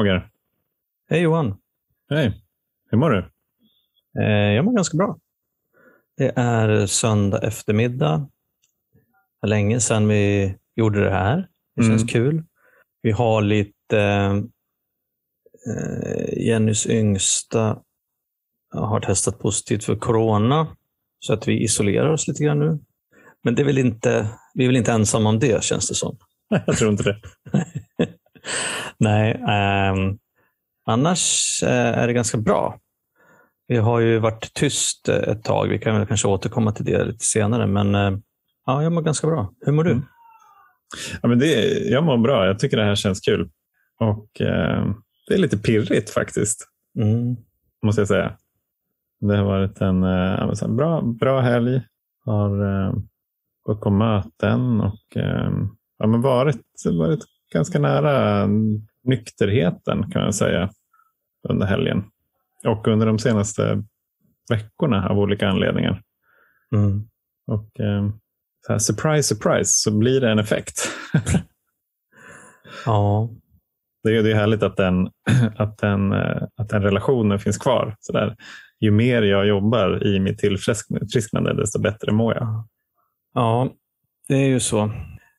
Roger. Hej Johan. Hej. Hur mår du? Eh, jag mår ganska bra. Det är söndag eftermiddag. Det länge sedan vi gjorde det här. Det känns Mm. kul. Vi har lite... Eh, Jennys yngsta har testat positivt för corona. Så att vi isolerar oss lite grann nu. Men det är väl inte, vi är väl inte ensamma om det, känns det som. Jag tror inte det. Nej, ehm, annars eh, är det ganska bra. Vi har ju varit tyst eh, ett tag. Vi kan väl kanske återkomma till det lite senare. Men eh, ja, jag mår ganska bra. Hur mår du? Mm. Ja, men det, jag mår bra. Jag tycker det här känns kul. Och eh, Det är lite pirrigt faktiskt, Mm. måste jag säga. Det har varit en, eh, ja, men så här, bra, bra helg. Har eh, gått på möten och eh, ja, men varit, varit ganska nära nykterheten kan jag säga under helgen. Och under de senaste veckorna av olika anledningar. Mm. Och eh, så här, surprise, surprise, så blir det en effekt. Ja, Det är, det är härligt att den, att, den, eh, att den relationen finns kvar. Så där. Ju mer jag jobbar i mitt tillfrisknande, desto bättre mår jag. ja, det är ju så.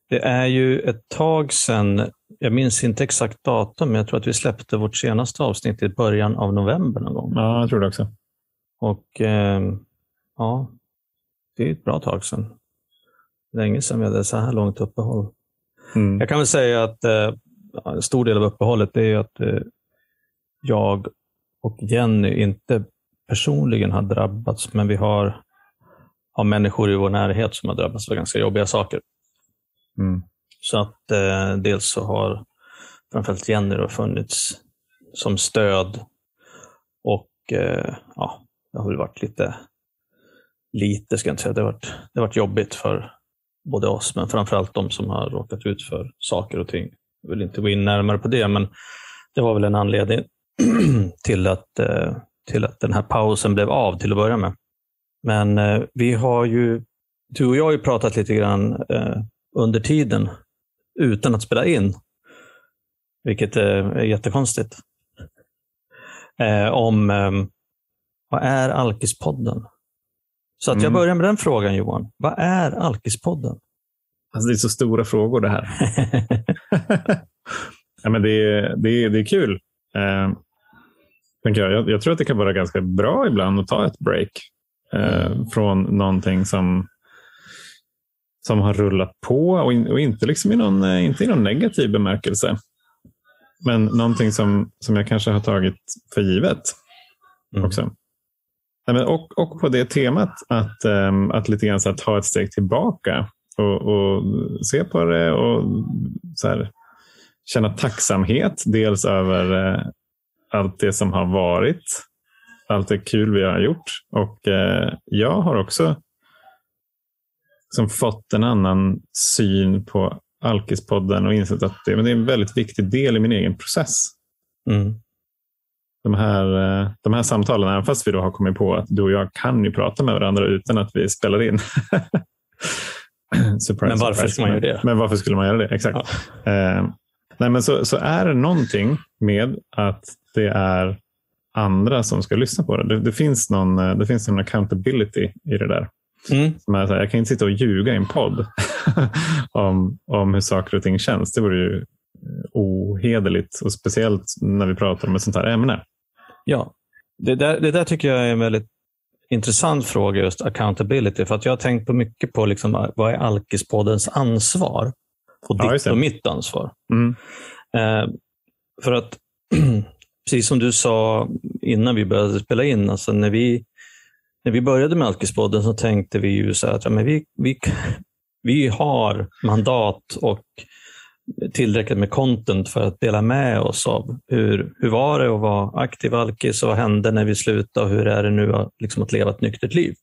Det är ju ett tag sedan, jag minns inte exakt datum, men jag tror att vi släppte vårt senaste avsnitt i början av november någon gång. Ja, jag tror det också. Och eh, ja, det är ett bra tag sedan. Länge sedan vi hade så här långt uppehåll. Mm. Jag kan väl säga att eh, en stor del av uppehållet är att eh, jag och Jenny inte personligen har drabbats, men vi har, har människor i vår närhet som har drabbats av ganska jobbiga saker. Mm. Så att eh, dels så har framförallt Jenny då funnits som stöd och eh, ja, det har väl varit lite, lite ska jag inte säga, det har varit, det har varit jobbigt för både oss men framförallt de som har råkat ut för saker och ting. Jag vill inte gå in närmare på det men det var väl en anledning till att, eh, till att den här pausen blev av till att börja med. Men eh, vi har ju, du och jag har ju pratat lite grann eh, under tiden utan att spela in. Vilket eh, är jättekonstigt. Eh, om eh, vad är Alkispodden? Så att jag Mm. börjar med den frågan Johan. Vad är Alkispodden? Alltså, det är så stora frågor det här. ja, men det, är, det, är, det är kul. Eh, tänker jag. Jag, jag tror att det kan vara ganska bra ibland att ta ett break eh, från någonting som, som har rullat på och, in, och inte, liksom i någon, eh, inte i någon negativ bemärkelse. Men någonting som, som jag kanske har tagit för givet Mm. också. Nej, och, och på det temat att, ehm, att lite grann så ta ett steg tillbaka och, och se på det och så här, känna tacksamhet. Dels över eh, allt det som har varit, allt det kul vi har gjort. Och eh, jag har också som fått en annan syn på Alkispodden och insett att det, men det är en väldigt viktig del i min egen process Mm. de här, eh, de här samtalen, även fast vi då har kommit på att du och jag kan ju prata med varandra utan att vi spelar in. surprise, Men varför surprise. ska man göra det? Men varför skulle man göra det? Exakt. Eh, nej, men så, så är det någonting med att det är andra som ska lyssna på det. Det, det, finns, någon, eh, det finns någon accountability i det där. Mm. Som är så här, jag kan inte sitta och ljuga i en podd om, om hur saker och ting känns. Det vore ju eh, ohederligt och speciellt när vi pratar om ett sånt här ämne. Ja, det där, det där tycker jag är en väldigt intressant fråga, just accountability. För att jag har tänkt på mycket på liksom, vad är Alkispoddens ansvar? Och ditt och mitt ansvar. Mm. Eh, för att, precis som du sa innan vi började spela in, alltså när vi, när vi började med Alkispodden så tänkte vi ju så att ja, men vi, vi, vi har mandat och tillräckligt med content för att dela med oss av hur, hur var det att vara aktiv alkis och vad hände när vi slutade och hur är det nu att, liksom, att leva ett nyktert liv.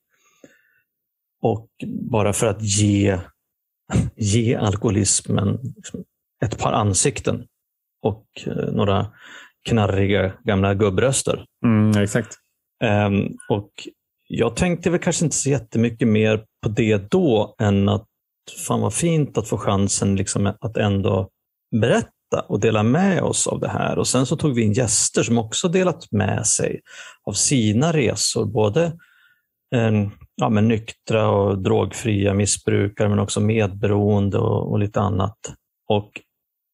Och bara för att ge, ge alkoholismen liksom, ett par ansikten och eh, några knarriga gamla gubbröster. Mm, exakt. Ehm, och jag tänkte väl kanske inte så jättemycket mer på det då än att fan vad fint att få chansen liksom att ändå berätta och dela med oss av det här. Och Sen så tog vi in gäster som också delat med sig av sina resor. Både eh, ja, men nyktra och drogfria missbrukare men också medberoende och, och lite annat. Och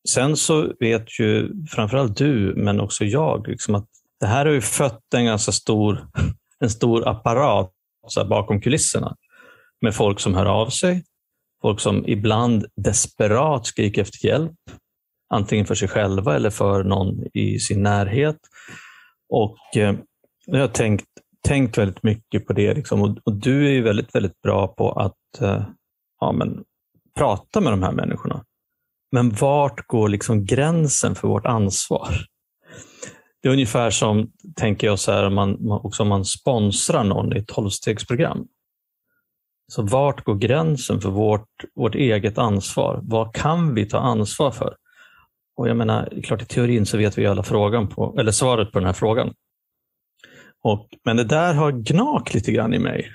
Sen så vet ju framförallt du, men också jag, liksom att det här har ju fött en ganska stor, en stor apparat så bakom kulisserna med folk som hör av sig, folk som ibland desperat skriker efter hjälp, antingen för sig själva eller för någon i sin närhet. Och eh, Jag har tänkt, tänkt väldigt mycket på det. Liksom. Och, och, du är ju väldigt, väldigt bra på att eh, ja, men, prata med de här människorna. Men vart går liksom gränsen för vårt ansvar? Det är ungefär som, tänker jag, så här, om man, också om man sponsrar någon i ett tolvstegsprogram. Så vart går gränsen för vårt, vårt eget ansvar? Vad kan vi ta ansvar för? Och jag menar, klart i teorin så vet vi alla frågan på, eller svaret på den här frågan. Och, men det där har gnagt lite grann i mig.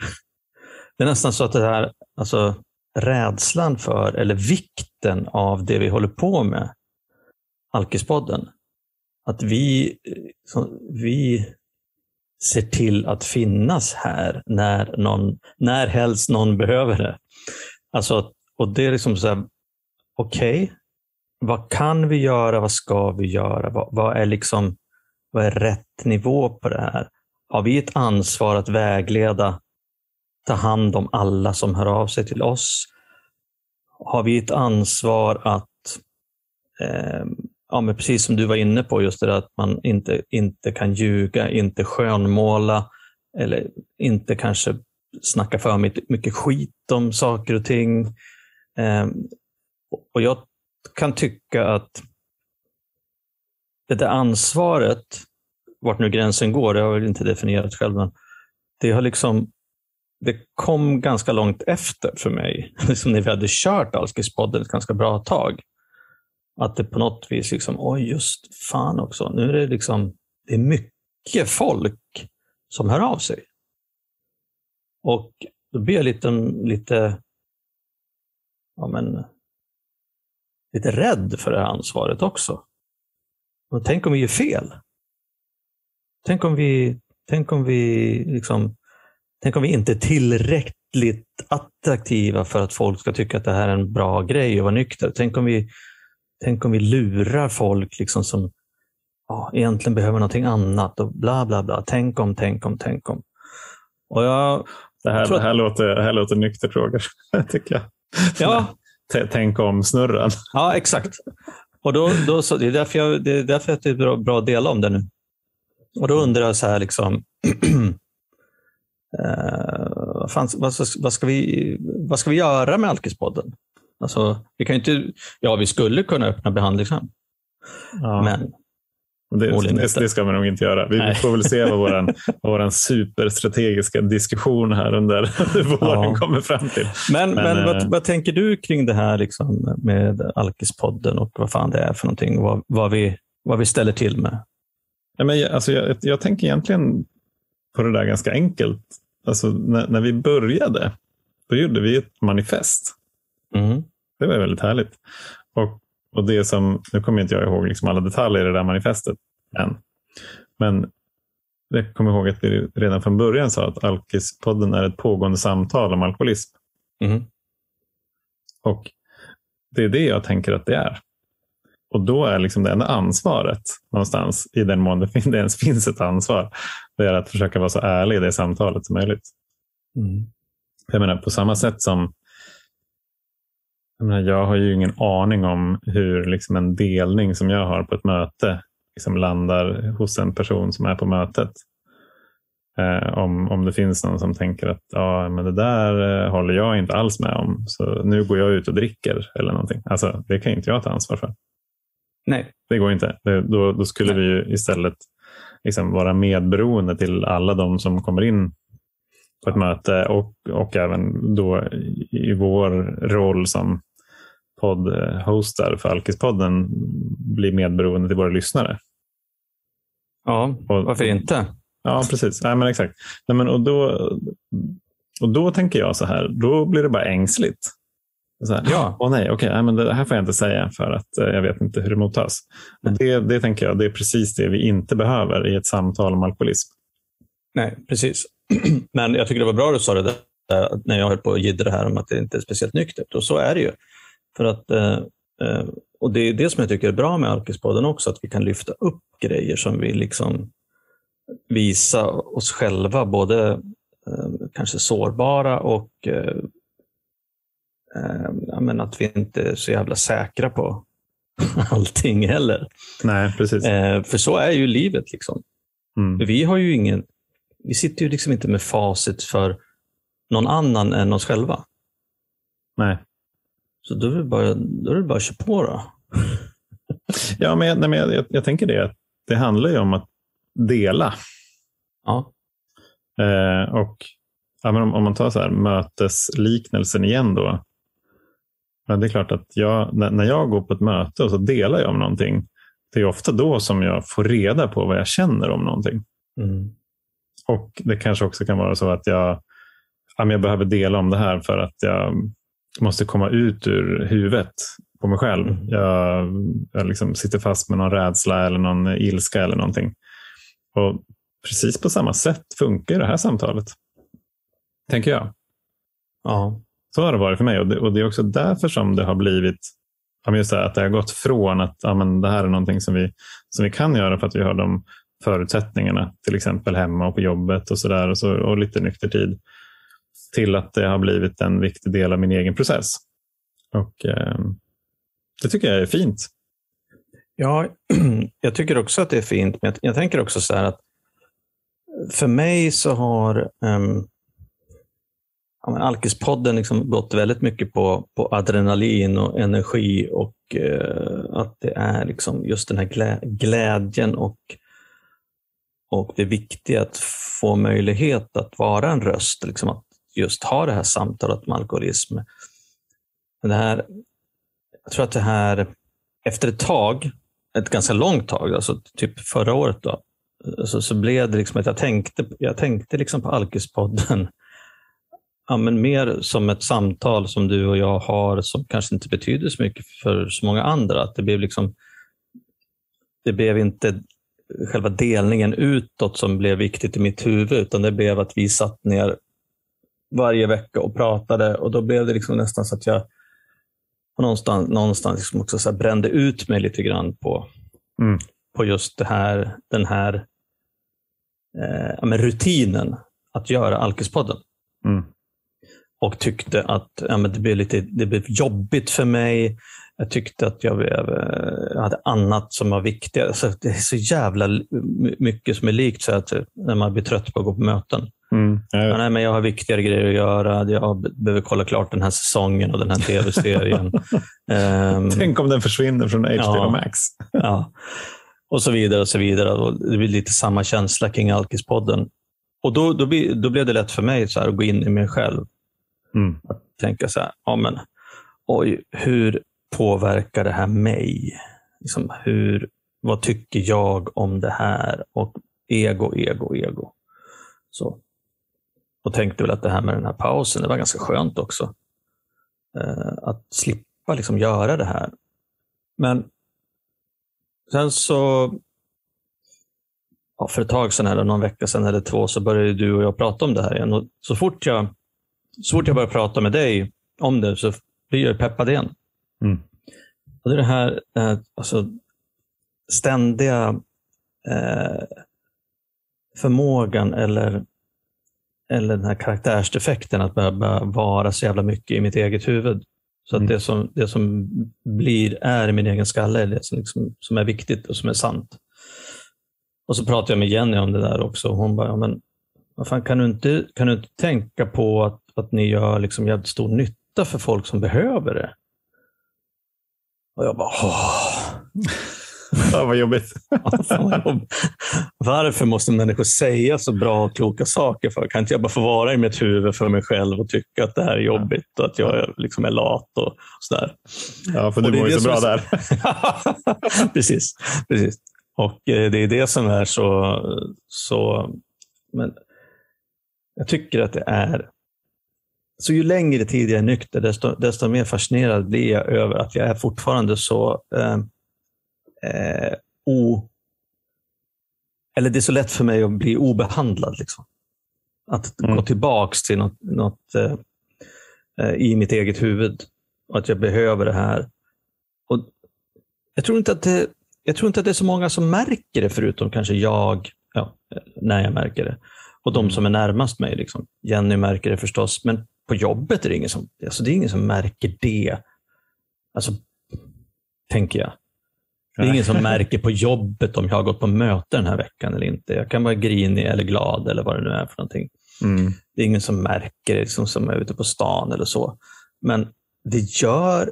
Det är nästan så att det här, alltså rädslan för, eller vikten av det vi håller på med, Alkispodden. Att vi, eh, vi ser till att finnas här när, någon, när helst någon behöver det. Alltså, och det är liksom så här, okej, okay, vad kan vi göra? Vad ska vi göra? Vad, vad, är liksom, vad är rätt nivå på det här? Har vi ett ansvar att vägleda, ta hand om alla som hör av sig till oss? Har vi ett ansvar att eh, ja, men precis som du var inne på, just det där att man inte, inte kan ljuga, inte skönmåla eller inte kanske snacka för mycket, skit om saker och ting. Eh, och Jag kan tycka att det där ansvaret, vart nu gränsen går, det har jag inte definierat själv, men det har liksom det kom ganska långt efter för mig, liksom när vi hade kört Alkispodden ett ganska bra tag. Att det på något vis, liksom, oj just fan också, nu är det liksom, det är mycket folk som hör av sig. Och då blir jag lite, lite, ja men, lite rädd för det här ansvaret också. Men tänk om vi gör fel? Tänk om vi, tänk om vi liksom, tänk om vi inte är tillräckligt attraktiva för att folk ska tycka att det här är en bra grej att vara nykter. Tänk om vi Tänk om vi lurar folk liksom som ja, egentligen behöver någonting annat och bla bla bla. Tänk om, tänk om, tänk om. Och jag det, här, det, här låter, det här låter nyktert Roger, tycker jag. Ja. Tänk om-snurran. Ja, exakt. Och då, då, så, det, är därför jag, det är därför att det är bra, bra att dela om det nu. Och då undrar jag så här, liksom, eh, vad, fan, vad, vad, ska vi, vad ska vi göra med Alkispodden? Alltså, vi kan inte, ja, vi skulle kunna öppna behandlingshem. Ja. Men det, det, det, ska man nog inte göra. Vi Nej. får väl se vad vår våran superstrategiska diskussion här under, våren ja. kommer fram till. Men, men, men vad, eh, vad, tänker du kring det här liksom, med Alkispodden och vad fan det är för någonting? Vad, vad, vi, vad vi ställer till med? Ja, men jag, alltså jag, jag tänker egentligen på det där ganska enkelt. Alltså, när, när vi började, då gjorde vi ett manifest. Mm. Det var väldigt härligt. Och, och det som, nu kommer inte jag ihåg liksom alla detaljer i det där manifestet än. Men jag kommer ihåg att vi redan från början sa att Alkispodden är ett pågående samtal om alkoholism. Mm. Och det är det jag tänker att det är. Och då är liksom det enda ansvaret någonstans, i den mån det, det ens finns ett ansvar, det är att försöka vara så ärlig i det samtalet som möjligt. Mm. Jag menar, på samma sätt som jag, menar, jag har ju ingen aning om hur liksom en delning som jag har på ett möte liksom landar hos en person som är på mötet. Eh, om, om det finns någon som tänker att ja, men det där eh, håller jag inte alls med om, så nu går jag ut och dricker eller någonting. Alltså, det kan inte jag ta ansvar för. Nej. Det går inte. Det, då, då skulle Nej. vi ju istället liksom vara medberoende till alla de som kommer in på ett möte och, och även då i vår roll som poddhostar för Alkispodden blir medberoende till våra lyssnare. Ja, och, varför inte? Ja, precis. Nej, men exakt. Nej, men, och, då, och då tänker jag så här, då blir det bara ängsligt. Så här, ja, åh nej, okej, men det här får jag inte säga för att eh, jag vet inte hur det mottas. Och det, det tänker jag, det är precis det vi inte behöver i ett samtal om alkoholism. Nej, precis. Men jag tycker det var bra du sa det där, när jag höll på att jiddra här om att det inte är speciellt nyktert. Och så är det ju. För att, eh, eh, och Det är det som jag tycker är bra med Alkispodden också, att vi kan lyfta upp grejer som vi liksom visa oss själva, både kanske sårbara och eh, men att vi inte är så jävla säkra på allting heller. Nej, precis. Eh, för så är ju livet. liksom. Mm. Vi har ju ingen, vi sitter ju liksom inte med facit för någon annan än oss själva. Nej. Så då är det bara, då är det bara att köra på då. ja, men, nej, men jag, jag, tänker det. Det handlar ju om att dela. Ja. Eh, och ja, men om, om, man tar så här, mötesliknelsen igen då. Men det är klart att jag, när jag går på ett möte och så delar jag om någonting, det är ofta då som jag får reda på vad jag känner om någonting. Mm. Och Det kanske också kan vara så att jag, jag behöver dela om det här för att jag måste komma ut ur huvudet på mig själv. Mm. Jag, jag liksom sitter fast med någon rädsla eller någon ilska eller någonting. Och Precis på samma sätt funkar det här samtalet. Tänker jag. Ja. Så har det varit för mig och det, och det är också därför som det har blivit just det, att det har gått från att ja, men det här är någonting som vi, som vi kan göra för att vi har de förutsättningarna, till exempel hemma och på jobbet och, så där, och, så, och lite nykter tid, till att det har blivit en viktig del av min egen process. Och eh, Det tycker jag är fint. Ja, jag tycker också att det är fint, men jag, jag tänker också så här att för mig så har um, ja, Alkispodden liksom gått väldigt mycket på, på adrenalin och energi och uh, att det är liksom just den här glä glädjen och, och det viktiga att få möjlighet att vara en röst, liksom att just ha det här samtalet om alkoholism. det här, jag tror att det här, efter ett tag, ett ganska långt tag, alltså typ förra året, då, så, så blev det liksom att jag tänkte, jag tänkte liksom på Alkispodden ja, men mer som ett samtal som du och jag har som kanske inte betyder så mycket för så många andra. Att det blev liksom det blev inte själva delningen utåt som blev viktigt i mitt huvud, utan det blev att vi satt ner varje vecka och pratade och då blev det liksom nästan så att jag någonstans, någonstans liksom också så brände ut mig lite grann på, mm. på just det här, den här eh, rutinen att göra Alkispodden. Mm. Och tyckte att ja, men det, blev lite, det blev jobbigt för mig. Jag tyckte att jag, blev, eh, jag hade annat som var viktigare. Alltså, det är så jävla mycket som är likt så att när man blir trött på att gå på möten. Mm. Ja, nej, men jag har viktigare grejer att göra. Jag behöver kolla klart den här säsongen och den här tv-serien. um, Tänk om den försvinner från HBO ja, Max. ja och så vidare. och så vidare. Och det blir lite samma känsla kring Alkispodden. Och då, då, blir, då blev det lätt för mig så att gå in i mig själv. Mm. Att tänka så här, ja, men, oj, hur påverkar det här mig? Liksom, hur, vad tycker jag om det här? Och ego, ego, ego. Så. Och tänkte väl att det här med den här pausen, det var ganska skönt också. Eh, att slippa liksom göra det här. Men Sen så, ja, för ett tag sedan, eller någon vecka sedan eller två, så började du och jag prata om det här igen. Och så, fort jag, så fort jag börjar prata med dig om det så blir jag peppad igen. Mm. Och det är det här eh, alltså, ständiga eh, förmågan eller, eller den här karaktärsdefekten att behöva vara så jävla mycket i mitt eget huvud. Så att mm. det, som, det som blir är i min egen skalle är det som, liksom, som är viktigt och som är sant. Och så pratade jag med Jenny om det där också. Hon bara, ja, men vad fan, kan, du inte, kan du inte tänka på att, att ni gör liksom jävligt stor nytta för folk som behöver det? Och jag bara, åh. Ja, vad jobbigt. Varför måste människor säga så bra och kloka saker? för? Kan inte jag bara få vara i mitt huvud för mig själv och tycka att det här är jobbigt och att jag liksom är lat och sådär. Ja, för du mår ju så bra är... där. precis, precis. Och eh, det är det som är så... så men jag tycker att det är så ju längre tid jag är nykter, desto, desto mer fascinerad blir jag över att jag är fortfarande så eh, eh, o... Eller det är så lätt för mig att bli obehandlad. Liksom. Att mm. gå tillbaks till något, något eh, eh, i mitt eget huvud. Och att jag behöver det här. Och jag, tror inte att det, jag tror inte att det är så många som märker det, förutom kanske jag, ja, när jag märker det. Och de mm. som är närmast mig. Liksom. Jenny märker det förstås, men på jobbet är det ingen som, alltså det är ingen som märker det. Alltså, tänker jag. Det är ingen som märker på jobbet om jag har gått på möte den här veckan eller inte. Jag kan vara grinig eller glad eller vad det nu är för någonting. Mm. Det är ingen som märker det liksom, som är ute på stan eller så. Men det gör,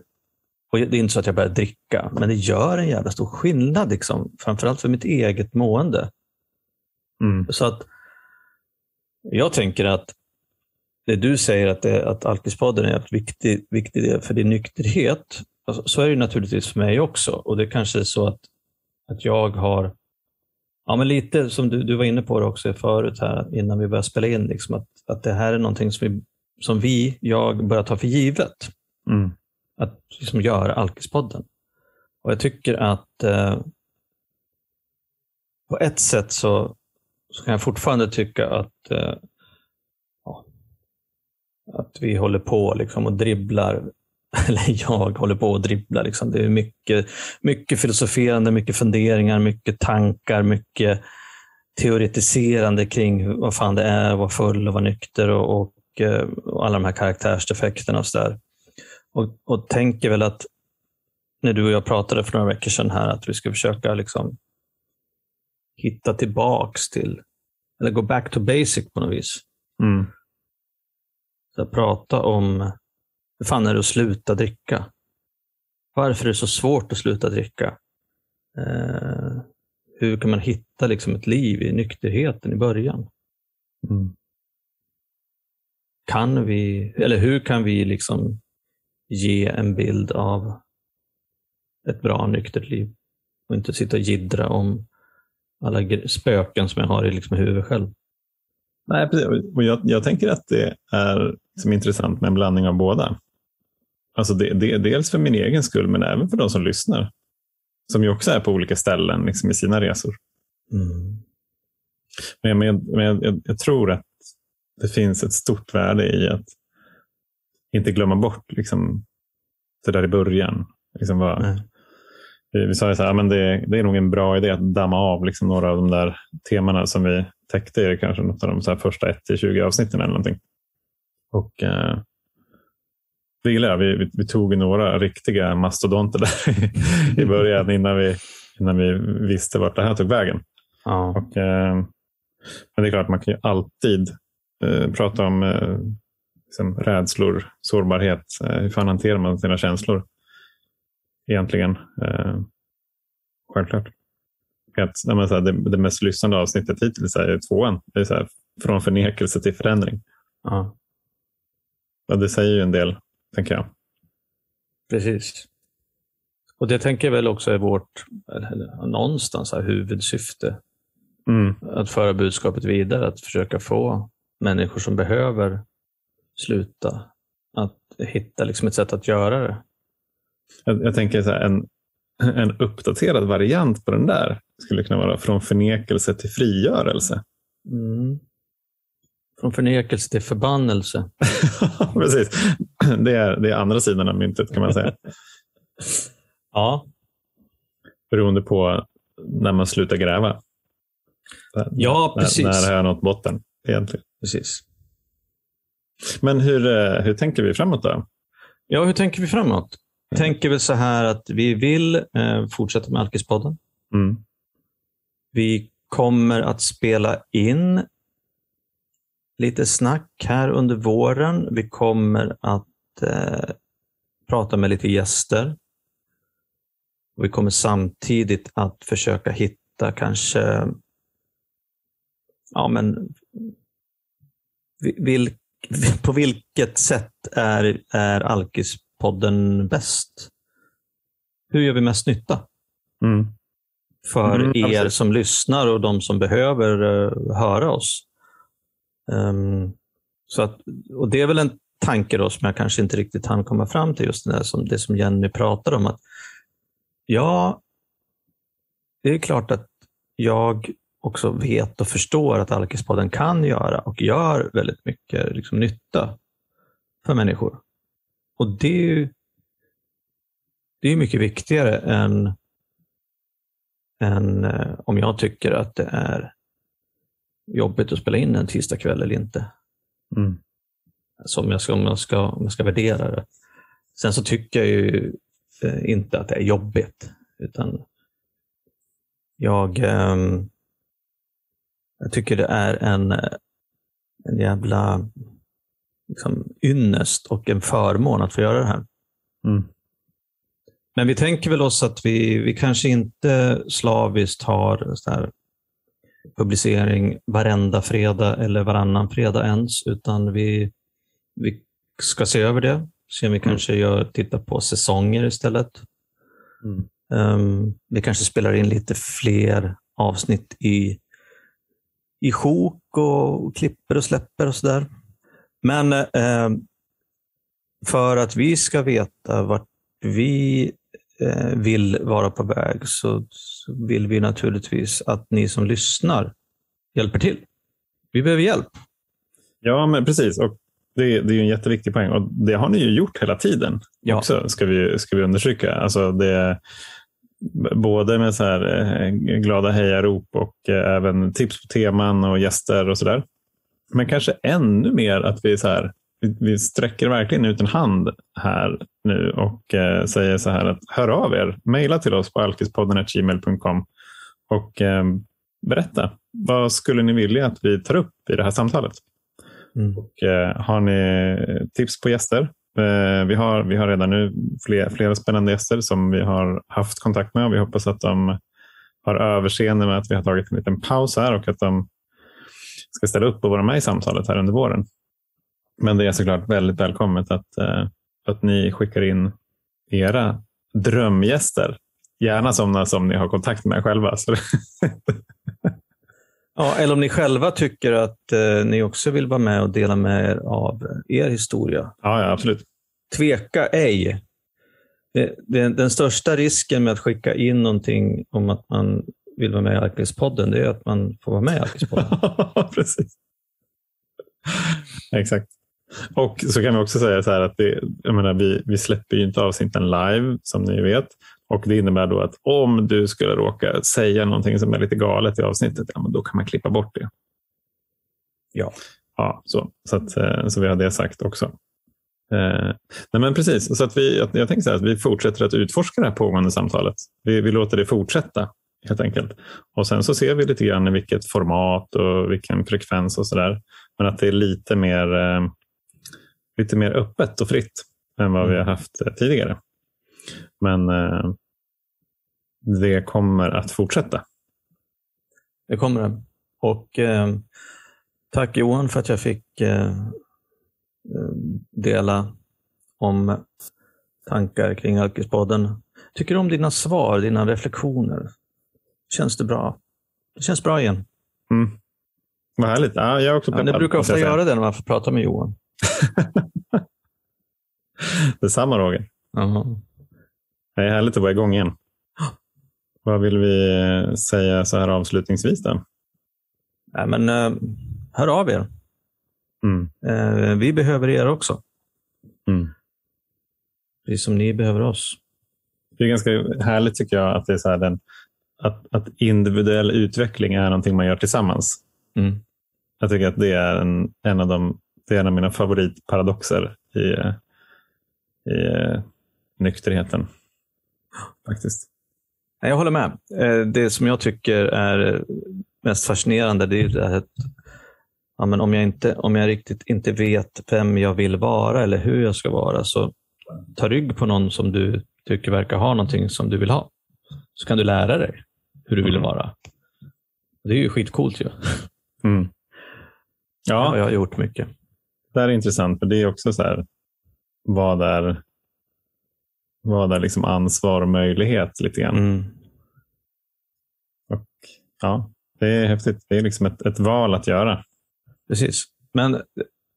och det är inte så att jag börjar dricka, men det gör en jävla stor skillnad. Liksom, framförallt för mitt eget mående. Mm. Så att jag tänker att det du säger att, det, att Alkispodden är en viktig, viktig del för din nykterhet, alltså, så är det naturligtvis för mig också. Och det kanske är så att, att jag har, ja men lite som du, du var inne på det också förut här innan vi började spela in, liksom att, att det här är någonting som vi, som vi jag börjar ta för givet. Mm. Att liksom göra Alkispodden. Och jag tycker att eh, på ett sätt så, så kan jag fortfarande tycka att eh, att vi håller på liksom och dribblar, eller jag håller på och dribblar. Liksom. Det är mycket, mycket filosoferande, mycket funderingar, mycket tankar, mycket teoretiserande kring vad fan det är att vara full och vara nykter och, och, eh, och alla de här karaktärsdefekterna. Och, så där. Och, och tänker väl att när du och jag pratade för några veckor sedan här att vi ska försöka liksom hitta tillbaks till, eller gå back to basic på något vis. Mm. Så prata om hur fan är det att sluta dricka? Varför är det så svårt att sluta dricka? Eh, hur kan man hitta liksom ett liv i nykterheten i början? Mm. Kan vi, eller hur kan vi liksom ge en bild av ett bra nyktert liv? Och inte sitta och gidra om alla spöken som jag har i liksom huvudet själv. Nej, precis. Och jag, jag tänker att det är liksom intressant med en blandning av båda. Alltså det, det, dels för min egen skull, men även för de som lyssnar. Som ju också är på olika ställen liksom, i sina resor. Mm. Men, men, men jag, jag, tror att det finns ett stort värde i att inte glömma bort liksom, det där i början. Liksom vad, mm. vi, vi sa ju så här, men det, det, är nog en bra idé att damma av liksom, några av de där temana som vi täckte i kanske något av de första 1-20 avsnitten eller någonting. Och eh, det gillar jag. Vi, vi, vi, tog några riktiga mastodonter där i början innan vi, innan vi visste vart det här tog vägen. Ja. Och, eh, men det är klart, man kan ju alltid eh, prata om eh, liksom rädslor, sårbarhet. Eh, hur fan hanterar man sina känslor egentligen? Eh, självklart. Att, så här, det, det, mest lyssnande avsnittet hittills är tvåan. Det är så här, från förnekelse till förändring. Ja. Ja, det säger ju en del, tänker jag. Precis. Och det tänker jag väl också är vårt någonstans här, huvudsyfte. Mm. Att föra budskapet vidare, att försöka få människor som behöver sluta att hitta liksom ett sätt att göra det. Jag, jag tänker så här, en, en uppdaterad variant på den där skulle kunna vara från förnekelse till frigörelse. Mm. Från förnekelse till förbannelse. Precis. Det är, det är andra sidan av myntet kan man säga. ja. Beroende på när man slutar gräva. Ja, precis. När, när har jag nått botten egentligen. Precis. Men hur, eh, hur tänker vi framåt då? Ja, hur tänker vi framåt? Jag tänker väl så här att vi vill eh, fortsätta med Alkispodden. Mm. Vi kommer att spela in lite snack här under våren. Vi kommer att eh, prata med lite gäster. Vi kommer samtidigt att försöka hitta kanske ja, men, vil, på vilket sätt är, är Alkispodden bäst? Hur gör vi mest nytta? Mm. För mm, er som lyssnar och de som behöver uh, höra oss. Um, så att, och det är väl en, tanke då, som jag kanske inte riktigt hann komma fram till, just det, som, det som Jenny pratade om. att Ja, det är klart att jag också vet och förstår att Alkispodden kan göra och gör väldigt mycket liksom, nytta för människor. Och det är ju det är mycket viktigare än, än eh, om jag tycker att det är jobbigt att spela in en tisdagkväll eller inte. Mm. Som jag ska, om, jag ska, om jag ska värdera det. Sen så tycker jag ju eh, inte att det är jobbigt. Utan jag, eh, jag tycker det är en, en jävla liksom, ynnest och en förmån att få göra det här. Mm. Men vi tänker väl oss att vi, vi kanske inte slaviskt har så här publicering varenda fredag eller varannan fredag ens, utan vi, vi ska se över det. Se om vi kanske gör, tittar på säsonger istället. Mm. Um, vi kanske spelar in lite fler avsnitt i, i sjok och klipper och släpper och sådär. Men eh, för att vi ska veta vart vi eh, vill vara på väg så, så vill vi naturligtvis att ni som lyssnar hjälper till. Vi behöver hjälp. Ja, men precis. Och det, det är en jätteviktig poäng och det har ni ju gjort hela tiden. Ja. Också, ska, vi, ska vi understryka. Alltså det, både med så här, eh, glada hejarop och eh, även tips på teman och gäster och sådär. Men kanske ännu mer att vi, så här, vi, sträcker verkligen ut en hand här nu och eh, säger så här att hör av er. Mejla till oss på alkispodden.gmail.com och eh, berätta. Vad skulle ni vilja att vi tar upp i det här samtalet? Mm. Och, eh, har ni tips på gäster? Eh, vi, har, vi har redan nu fler, flera spännande gäster som vi har haft kontakt med och vi hoppas att de har överseende med att vi har tagit en liten paus här och att de ska ställa upp och vara med i samtalet här under våren. Men det är såklart väldigt välkommet att, eh, att ni skickar in era drömgäster. Gärna sådana som ni har kontakt med själva. Ja, eller om ni själva tycker att eh, ni också vill vara med och dela med er av er historia. ja, ja, absolut. Tveka ej. Det, det, den största risken med att skicka in någonting om att man vill vara med i Alkispodden, det är att man får vara med i Alkispodden. Precis. Exakt. Och så kan vi också säga så här att det, jag menar, vi, vi släpper ju inte avsnitten live som ni vet. Och Det innebär då att om du skulle råka säga någonting som är lite galet i avsnittet, ja, då kan man klippa bort det. Ja. Ja, så, så, att, eh, så vi har det sagt också. Eh, nej men precis, så att vi, att jag tänker så här, att vi fortsätter att utforska det här pågående samtalet. Vi, vi låter det fortsätta helt enkelt. Och sen så ser vi lite grann i vilket format och vilken frekvens och så där. Men att det är lite mer, eh, lite mer öppet och fritt än vad vi har haft eh, tidigare. Men eh, det kommer att fortsätta. Det kommer det. Och eh, tack Johan för att jag fick eh, dela om tankar kring Alkispodden. Tycker du om dina svar, dina reflektioner? Känns det bra? Det känns bra igen. Mm. Vad härligt. Ja, jag är också Ja, peppad. det brukar ofta göra det när man får prata med Johan. Detsamma Roger. Jaha. Det är härligt att vara igång igen. Vad vill vi eh, säga så här avslutningsvis då? Nej, men, eh, hör av er. Mm. Eh, vi behöver er också. Mm. Precis som ni behöver oss. Det är ganska härligt tycker jag att, det är så här den, att, att individuell utveckling är någonting man gör tillsammans. Mm. Jag tycker att det är en, en, av, de, det är en av mina favoritparadoxer i, i eh, nykterheten. Faktiskt. Jag håller med. Eh, Det som jag tycker är mest fascinerande det är det här att ja, men om, jag inte, om jag riktigt inte vet vem jag vill vara eller hur jag ska vara, så ta rygg på någon som du tycker verkar ha någonting som du vill ha. Så kan du lära dig hur du vill Mm. vara. Det är ju skitcoolt ju. Mm. Ja. Ja, Jag har gjort mycket. Det här är intressant. För det är också så här, vad är, vad är liksom ansvar och möjlighet lite grann. Mm. Och, ja, det är häftigt. Det är liksom ett, ett val att göra. Precis. Men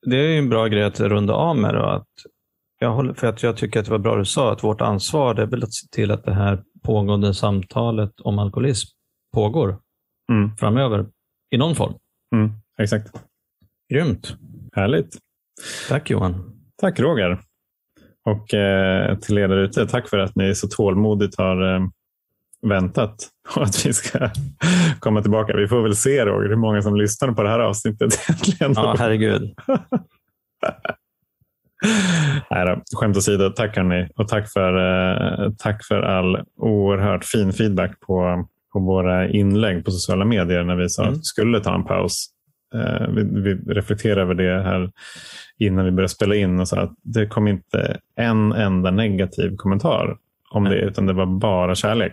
det är en bra grej att runda av med. Då, att jag, håller, för att jag tycker att det var bra du sa, att vårt ansvar är väl att se till att det här pågående samtalet om alkoholism pågår Mm. framöver i någon form. Mm. Exakt. Grymt. Härligt. Tack Johan. Tack Roger. Och eh, till er ute, tack för att ni så tålmodigt har eh, väntat på att vi ska komma tillbaka. Vi får väl se Roger, hur många som lyssnar på det här avsnittet egentligen. Ja, herregud. Nej då, skämt åsido, tack hörni. Och tack för, eh, tack för all oerhört fin feedback på, på våra inlägg på sociala medier när vi sa Mm. att vi skulle ta en paus. Eh, vi, vi reflekterade över det här innan vi började spela in och sa att det kom inte en enda negativ kommentar om det, utan det var bara kärlek.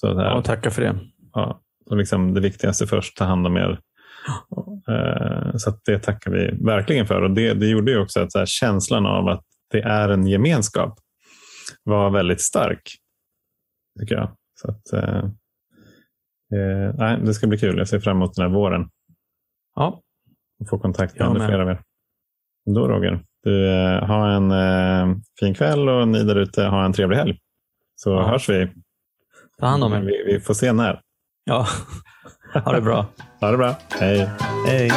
Så här, Ja, tackar för det. ja, och liksom det viktigaste först, ta hand om er. Eh, Så det tackar vi verkligen för. Och det, det gjorde ju också att så här, känslan av att det är en gemenskap var väldigt stark. Tycker jag. Så att, eh, eh, nej, det ska bli kul. Jag ser fram emot den här våren. Ja, få kontakt med ännu med. fler av er. Då Roger, du eh, ha en eh, fin kväll och ni där ute ha en trevlig helg. Så Ja. hörs vi. ta hand om er. vi. Vi får se när. Ja, ha det bra. Ha det bra. Hej. Hej.